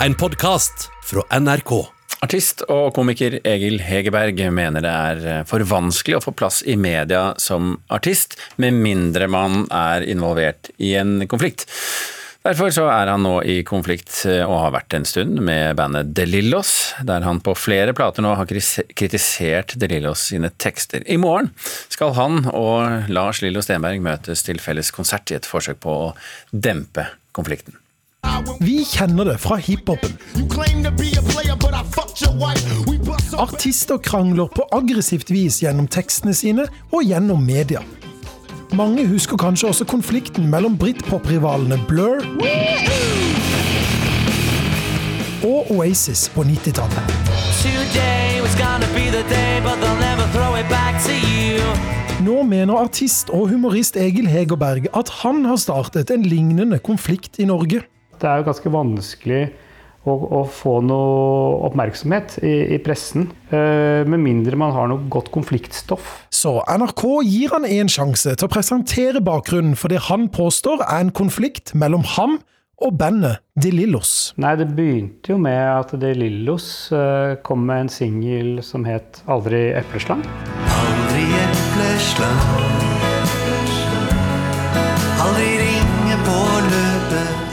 En podkast fra NRK. Artist og komiker Egil Hegerberg mener det er for vanskelig å få plass i media som artist, med mindre man er involvert i en konflikt. Derfor så er han nå i konflikt, og har vært en stund, med bandet De Lillos, der han på flere plater nå har kritisert De Lillos sine tekster. I morgen skal han og Lars Lillo Stenberg møtes til felles konsert i et forsøk på å dempe konflikten. Vi kjenner det fra hiphopen. Artister krangler på aggressivt vis gjennom tekstene sine og gjennom media. Mange husker kanskje også konflikten mellom britpop-rivalene Blur og Oasis på 90-tallet. Nå mener artist og humorist Egil Hegerberg at han har startet en lignende konflikt i Norge. Det er jo ganske vanskelig å, å få noe oppmerksomhet i, i pressen, eh, med mindre man har noe godt konfliktstoff. Så NRK gir han en sjanse til å presentere bakgrunnen for det han påstår er en konflikt mellom ham og bandet De Lillos. Nei, det begynte jo med at De Lillos eh, kom med en singel som het 'Aldri epleslang'. Aldri epleslang. Aldri ringe på.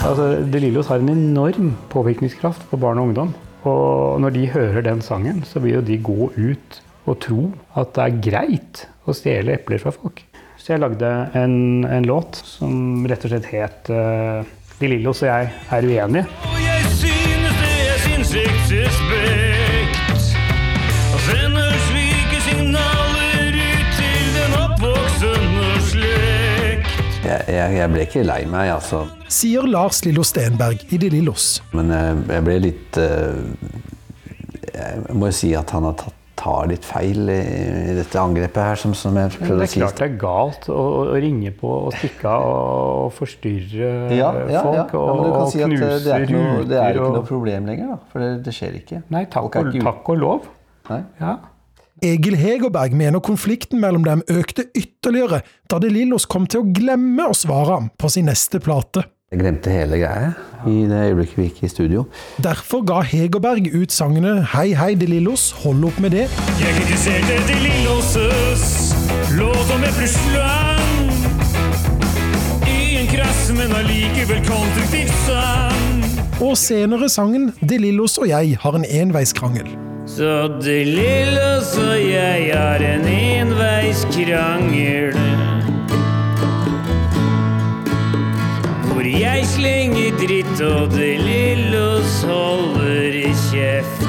Altså, De Lillos har en enorm påvirkningskraft på barn og ungdom. Og når de hører den sangen, så vil jo de gå ut og tro at det er greit å stjele epler fra folk. Så jeg lagde en, en låt som rett og slett het uh, De Lillos og jeg er uenige. Og jeg synes det er sinnssykt Jeg, jeg, jeg ble ikke lei meg, altså. Sier Lars Lillo Stenberg i De Lillos. Men jeg, jeg ble litt eh, Jeg må jo si at han har tatt, tar litt feil i, i dette angrepet her, som, som jeg det er klart det er galt å, å ringe på og stikke av og forstyrre Ja, ja, folk ja. ja, men du kan og si at eh, det er noe, det er ikke noe problem lenger, da. For det, det skjer ikke. Nei, takk og, ikke takk og lov. Nei. Ja. Egil Hegerberg mener konflikten mellom dem økte ytterligere da De Lillos kom til å glemme å svare ham på sin neste plate. Jeg glemte hele greia i det øyeblikket vi gikk i studio. Derfor ga Hegerberg ut sangene Hei Hei De Lillos, Hold opp med det, Jeg kritiserte De Lilloses låt om epleslang i en krass, men allikevel konstruktiv sang. og senere sangen De Lillos og jeg har en enveiskrangel. Så det lille så jeg har en enveiskrangel. Hvor jeg slenger dritt, og det lille holder kjeft.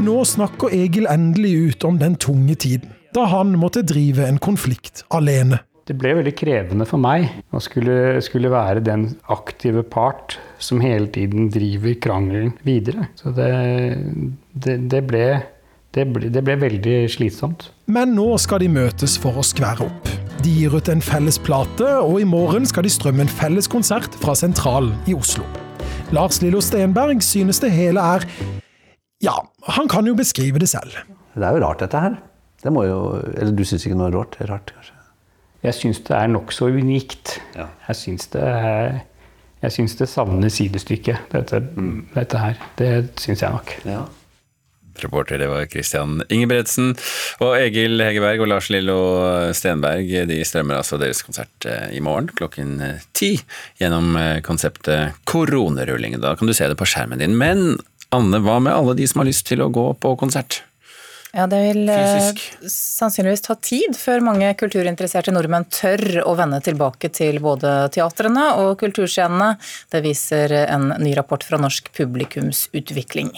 Nå snakker Egil endelig ut om den tunge tiden, da han måtte drive en konflikt alene. Det ble veldig krevende for meg å skulle, skulle være den aktive part som hele tiden driver krangelen videre. Så det, det, det, ble, det, ble, det ble veldig slitsomt. Men nå skal de møtes for å skvære opp. De gir ut en felles plate, og i morgen skal de strømme en felles konsert fra Sentralen i Oslo. Lars Lillo Stenberg synes det hele er Ja, han kan jo beskrive det selv. Det er jo rart, dette her. Det må jo, eller du syns ikke noe er rart? Det er rart, kanskje? Jeg syns det er nokså unikt. Ja. Jeg syns det er jeg syns det savner sidestykket, dette, dette her. Det syns jeg nok. Ja. Reporter det var Christian Ingebretsen. Og Egil Hegerberg og Lars Lillo Stenberg de strømmer altså deres konsert eh, i morgen klokken eh, ti gjennom eh, konseptet Koronerulling. Da kan du se det på skjermen din. Men Anne, hva med alle de som har lyst til å gå på konsert? Ja, Det vil eh, Fysisk. sannsynligvis ta tid før mange kulturinteresserte nordmenn tør å vende tilbake til både teatrene og kulturscenene. Det viser en ny rapport fra Norsk publikumsutvikling.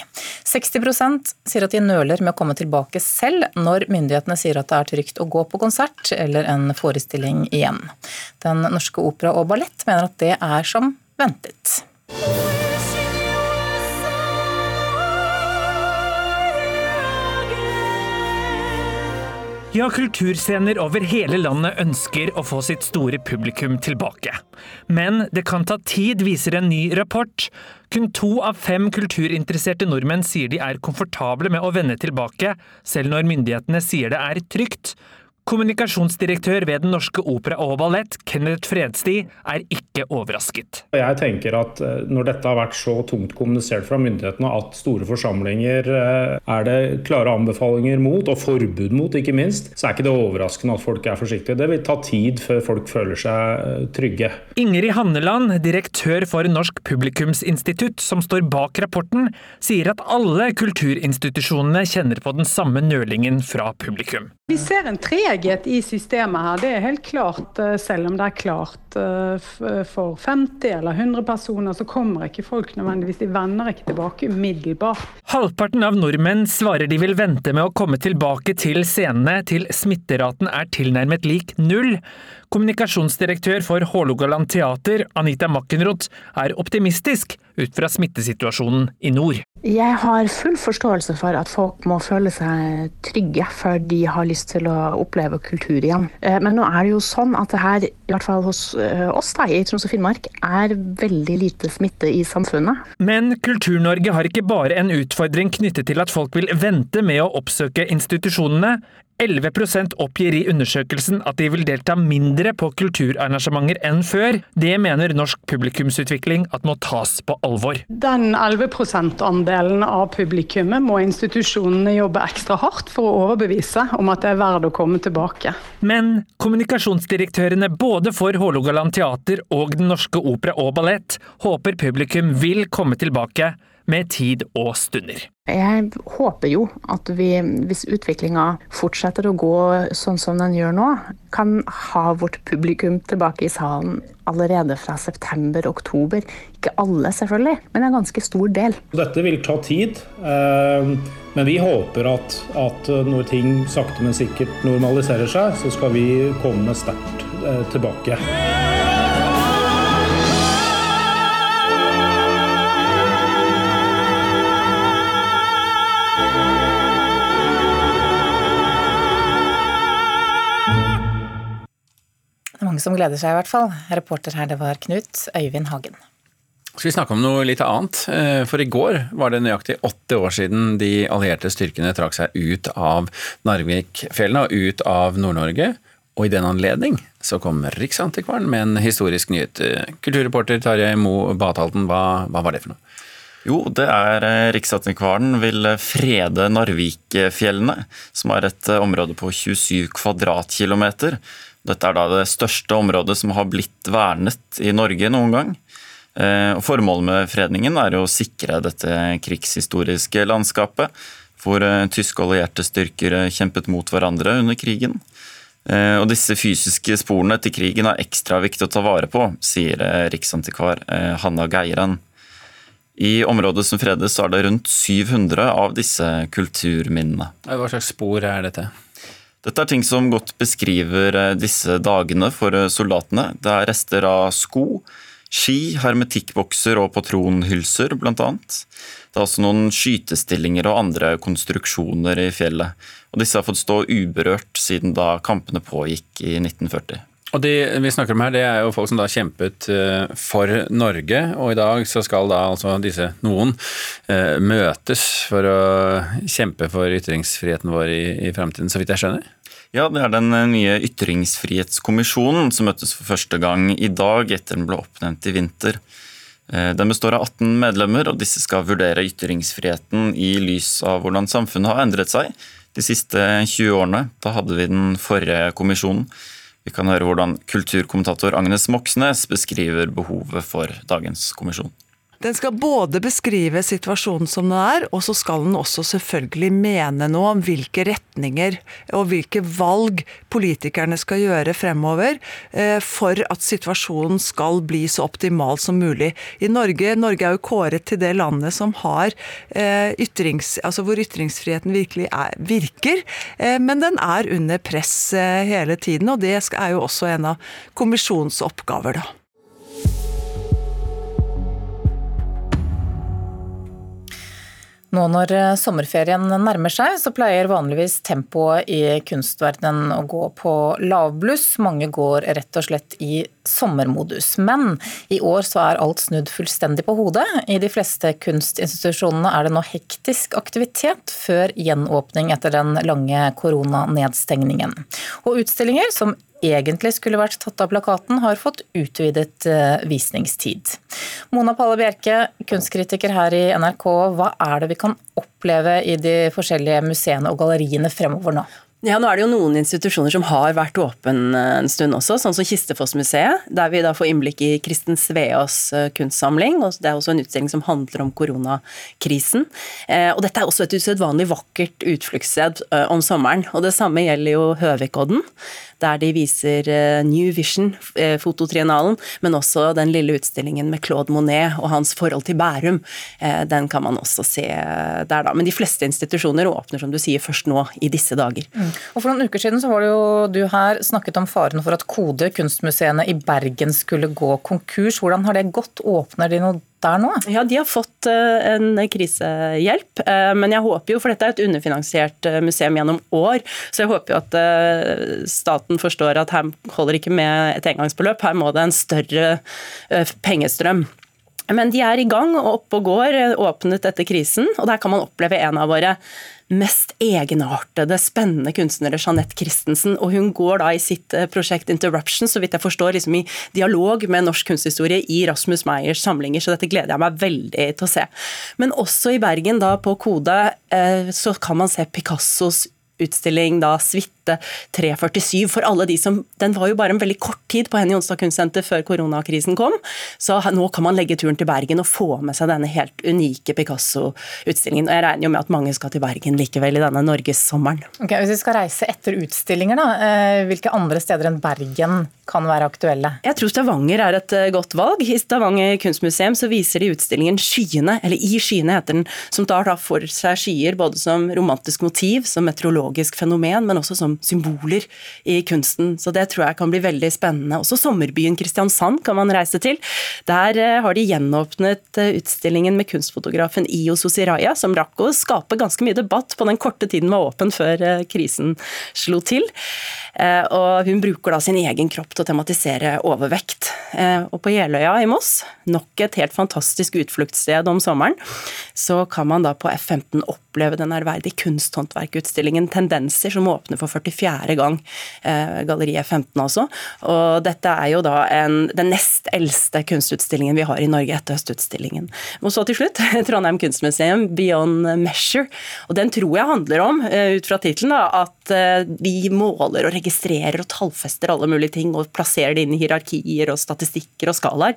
60% sier at de nøler med å komme tilbake selv når myndighetene sier at det er trygt å gå på konsert eller en forestilling igjen. Den norske opera og ballett mener at det er som ventet. Ja, kulturscener over hele landet ønsker å få sitt store publikum tilbake. Men det kan ta tid, viser en ny rapport. Kun to av fem kulturinteresserte nordmenn sier de er komfortable med å vende tilbake, selv når myndighetene sier det er trygt. Kommunikasjonsdirektør ved Den norske opera og ballett, Kenneth Fredsti, er ikke overrasket. Jeg tenker at eh, Når dette har vært så tungt kommunisert fra myndighetene at store forsamlinger eh, er det klare anbefalinger mot, og forbud mot ikke minst, så er ikke det overraskende at folk er forsiktige. Det vil ta tid før folk føler seg eh, trygge. Ingrid Hanneland, direktør for Norsk publikumsinstitutt, som står bak rapporten, sier at alle kulturinstitusjonene kjenner på den samme nølingen fra publikum. Vi ser en treghet i systemet her, det er helt klart. eh, Selv om det er klart eh, for 50 eller 100 personer, så kommer ikke folk nødvendigvis. De vender ikke tilbake umiddelbart. Halvparten av nordmenn svarer de vil vente med å komme tilbake til scenene til smitteraten er tilnærmet lik null. Kommunikasjonsdirektør for Hålogaland teater, Anita Makkenroth, er optimistisk ut fra smittesituasjonen i nord. Jeg har full forståelse for at folk må føle seg trygge før de har lyst til å oppleve kultur igjen. Eh, Men nå er det jo sånn at det her, i hvert fall hos eh, oss da, i Troms og Finnmark, er veldig lite smitte i samfunnet. Men Kultur-Norge har ikke bare en utfordring knyttet til at folk vil vente med å oppsøke institusjonene. 11% oppgir i undersøkelsen at de vil delta mindre på kulturarrangementer enn før. Det mener Norsk publikumsutvikling at må tas på alvor. Den 11 %-andelen av publikummet må institusjonene jobbe ekstra hardt for å overbevise om at det er verdt å komme tilbake. Men kommunikasjonsdirektørene både for Hålogaland teater og Den norske opera og ballett håper publikum vil komme tilbake med tid og stunder. Jeg håper jo at vi, hvis utviklinga fortsetter å gå sånn som den gjør nå, kan ha vårt publikum tilbake i salen allerede fra september-oktober. Ikke alle, selvfølgelig, men en ganske stor del. Dette vil ta tid, eh, men vi håper at, at når ting sakte, men sikkert normaliserer seg, så skal vi komme sterkt eh, tilbake. Som gleder seg i hvert fall. Reporter her det var Knut Øyvind Hagen. Skal vi snakke om noe litt annet? Eh, For i går var det nøyaktig åtte år siden de allierte styrkene trakk seg ut av Narvikfjellene og ut av Nord-Norge. Og i den anledning så kom Riksantikvaren med en historisk nyhet. Eh, Kulturreporter Tarjei Mo Bathalten, hva, hva var det for noe? Jo, det er eh, Riksantikvaren vil frede Narvikfjellene, som er et område på 27 kvadratkilometer. Dette er da det største området som har blitt vernet i Norge noen gang. Eh, Formålet med fredningen er å sikre dette krigshistoriske landskapet, hvor eh, tyske allierte styrker eh, kjempet mot hverandre under krigen. Og disse fysiske sporene etter krigen er ekstra viktig å ta vare på, sier riksantikvar Hanna Geiran. I området som fredes er det rundt 700 av disse kulturminnene. Hva slags spor er dette? Dette er ting som godt beskriver eh, disse dagene for eh, soldatene. Det er rester av sko, ski, hermetikkbokser og patronhylser bl.a. Det er også noen skytestillinger og andre konstruksjoner i fjellet. Og disse har fått stå uberørt siden da kampene pågikk i 1940. Og de vi snakker om her, det er jo folk som da kjempet eh, for Norge, og i dag så skal da altså disse noen møtes for å kjempe for ytringsfriheten vår i, i fremtiden, så vidt jeg skjønner? Ja, det er den eh, nye ytringsfrihetskommisjonen som møttes for første gang i dag etter den ble oppnevnt i vinter. Eh, Den består av 18 medlemmer, og disse skal vurdere ytringsfriheten i lys av hvordan samfunnet har endret seg de siste 20 årene. Da hadde vi den forrige kommisjonen. Vi kan høre hvordan kulturkommentator Agnes Moxnes beskriver behovet for dagens kommisjon. Den skal både beskrive situasjonen som den er, og så skal den også selvfølgelig mene noe om hvilke retninger og hvilke valg politikerne skal gjøre fremover eh, for at situasjonen skal bli så optimal som mulig. I Norge, Norge er jo kåret til det landet som har eh, ytrings, altså hvor ytringsfriheten virkelig er, virker, eh, men den er under press hele tiden, og det er jo også en av kommisjonens oppgaver. da. Nå når eh, sommerferien nærmer seg, så pleier vanligvis tempoet i kunstverdenen å gå på lavbluss. Mange går rett og slett i sommermodus. Men i år så er alt snudd fullstendig på hodet. I de fleste kunstinstitusjonene er det nå hektisk aktivitet før gjenåpning etter den lange koronanedstengningen. Og utstillinger som egentlig skulle vært tatt av plakaten, har fått utvidet eh, visningstid. Mona Palle Bjerke, kunstkritiker her i NRK. Hva er det vi kan oppleve i de forskjellige museene og galleriene fremover nå? Ja, nå er det jo noen institusjoner som har vært åpen eh, en stund også, sånn som Kistefoss-museet, der vi da får innblikk i Kristen Sveås eh, kunstsamling. og Det er også en utstilling som handler om koronakrisen. Og dette er også et usedvanlig vakkert utfluktssted om sommeren. Og det samme gjelder jo Høvikodden der de viser eh, New Vision, eh, fototriennalen, men også den lille utstillingen med Claude Monet og hans forhold til Bærum. Eh, den kan man også se der, da. Men de fleste institusjoner åpner, som du sier, først nå i disse dager. Mm. Og For noen uker siden så var det jo du her snakket om faren for at Kode, kunstmuseene i Bergen, skulle gå konkurs. Hvordan har det gått? Åpner de noe der nå? Ja, de har fått eh, en krisehjelp. Eh, men jeg håper jo, for dette er et underfinansiert eh, museum gjennom år, så jeg håper jo at staten forstår at her holder ikke med et engangsbeløp, her må det en større pengestrøm. Men de er i gang og oppe og går, åpnet etter krisen. Og der kan man oppleve en av våre mest egenartede, spennende kunstnere, Jeanette Christensen. Og hun går da i sitt eh, prosjekt Interruption, så vidt jeg forstår, liksom i dialog med norsk kunsthistorie i Rasmus Meyers samlinger, så dette gleder jeg meg veldig til å se. Men også i Bergen, da på Kode, eh, så kan man se Picassos utstilling da Suite 347 for alle de som Den var jo bare en veldig kort tid på Henny Jonstad kunstsenter før koronakrisen kom, så nå kan man legge turen til Bergen og få med seg denne helt unike Picasso-utstillingen. Og jeg regner jo med at mange skal til Bergen likevel i denne norgessommeren. Okay, hvis vi skal reise etter utstillinger, da, eh, hvilke andre steder enn Bergen kan være aktuelle? Jeg tror Stavanger er et eh, godt valg. I Stavanger kunstmuseum så viser de utstillingen Skyene, eller I skyene heter den, som tar da for seg skyer både som romantisk motiv, som meteorologisk fenomen, men også som symboler i kunsten. Så det tror jeg kan bli veldig spennende. Også sommerbyen Kristiansand kan man reise til. Der eh, har de gjenåpnet eh, utstillingen med kunstfotografen Io Sosiraya, som rakk å skape ganske mye debatt på den korte tiden var åpen før krisen slo til. Og hun bruker da sin egen kropp til å tematisere overvekt. Eh, og på Jeløya i Moss, nok et helt fantastisk utfluktssted om sommeren, så kan man da på F15 oppleve den ærverdige kunsthåndverkutstillingen Tendenser, som åpner for 44. gang. Eh, Galleri F15 altså. Og dette er jo da en, den nest eldste kunstutstillingen vi har i Norge etter Høstutstillingen. Og så til slutt Trondheim kunstmuseum, Beyond Measure. Og den tror jeg handler om, eh, ut fra tittelen, at vi måler og registrerer og tallfester alle mulige ting og plasserer det inn i hierarkier og statistikker og skalaer,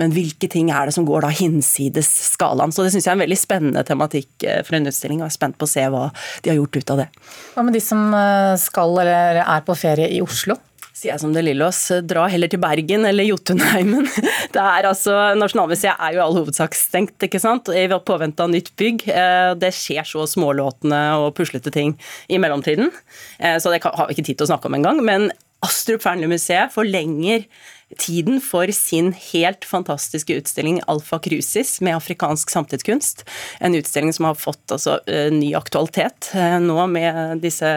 men hvilke ting er det som går da hinsides skalaen. Så det syns jeg er en veldig spennende tematikk eh, for en utstilling, og er spent på å se hva de har gjort ut av det. Hva med de som eh, skal eller er på ferie i Oslo? sier jeg som det Lillås, dra heller til Bergen eller Jotunheimen. Det er altså, Nasjonalmuseet er jo i all hovedsak stengt, ikke sant? i påvente av nytt bygg. Eh, det skjer så smålåtende og puslete ting i mellomtiden, så det har vi ikke tid til å snakke om engang. Men Astrup Fearnley-museet forlenger tiden for sin helt fantastiske utstilling Alfa Crucis med afrikansk samtidskunst. En utstilling som har fått altså, ny aktualitet eh, nå med disse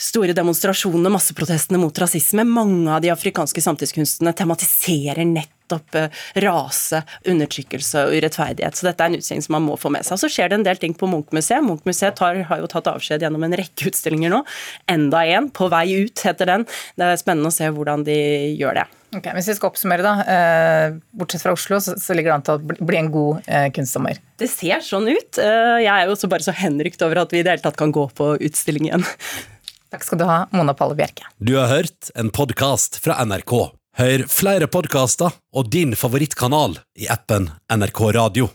store demonstrasjonene, masseprotestene mot rasisme. Mange av de afrikanske samtidskunstene tematiserer nettopp eh, rase, undertrykkelse og urettferdighet. Så dette er en utstilling som man må få med seg. Så skjer det en del ting på Munch-museet. Munch-museet har jo tatt avskjed gjennom en rekke utstillinger nå. Enda en, På vei ut, heter den. Det er spennende å se hvordan de gjør det. Ok, Hvis vi skal oppsummere, da. Eh, bortsett fra Oslo, så, ligger det an til å bli en god eh, kunstsommer. Det ser sånn ut. Eh, jeg er jo også bare så henrykt over at vi i det hele tatt kan gå på utstilling igjen. Takk skal du ha, Mona Palle Bjerke. Du har hørt en podkast fra NRK. Hør flere podkaster og din favorittkanal i appen NRK Radio.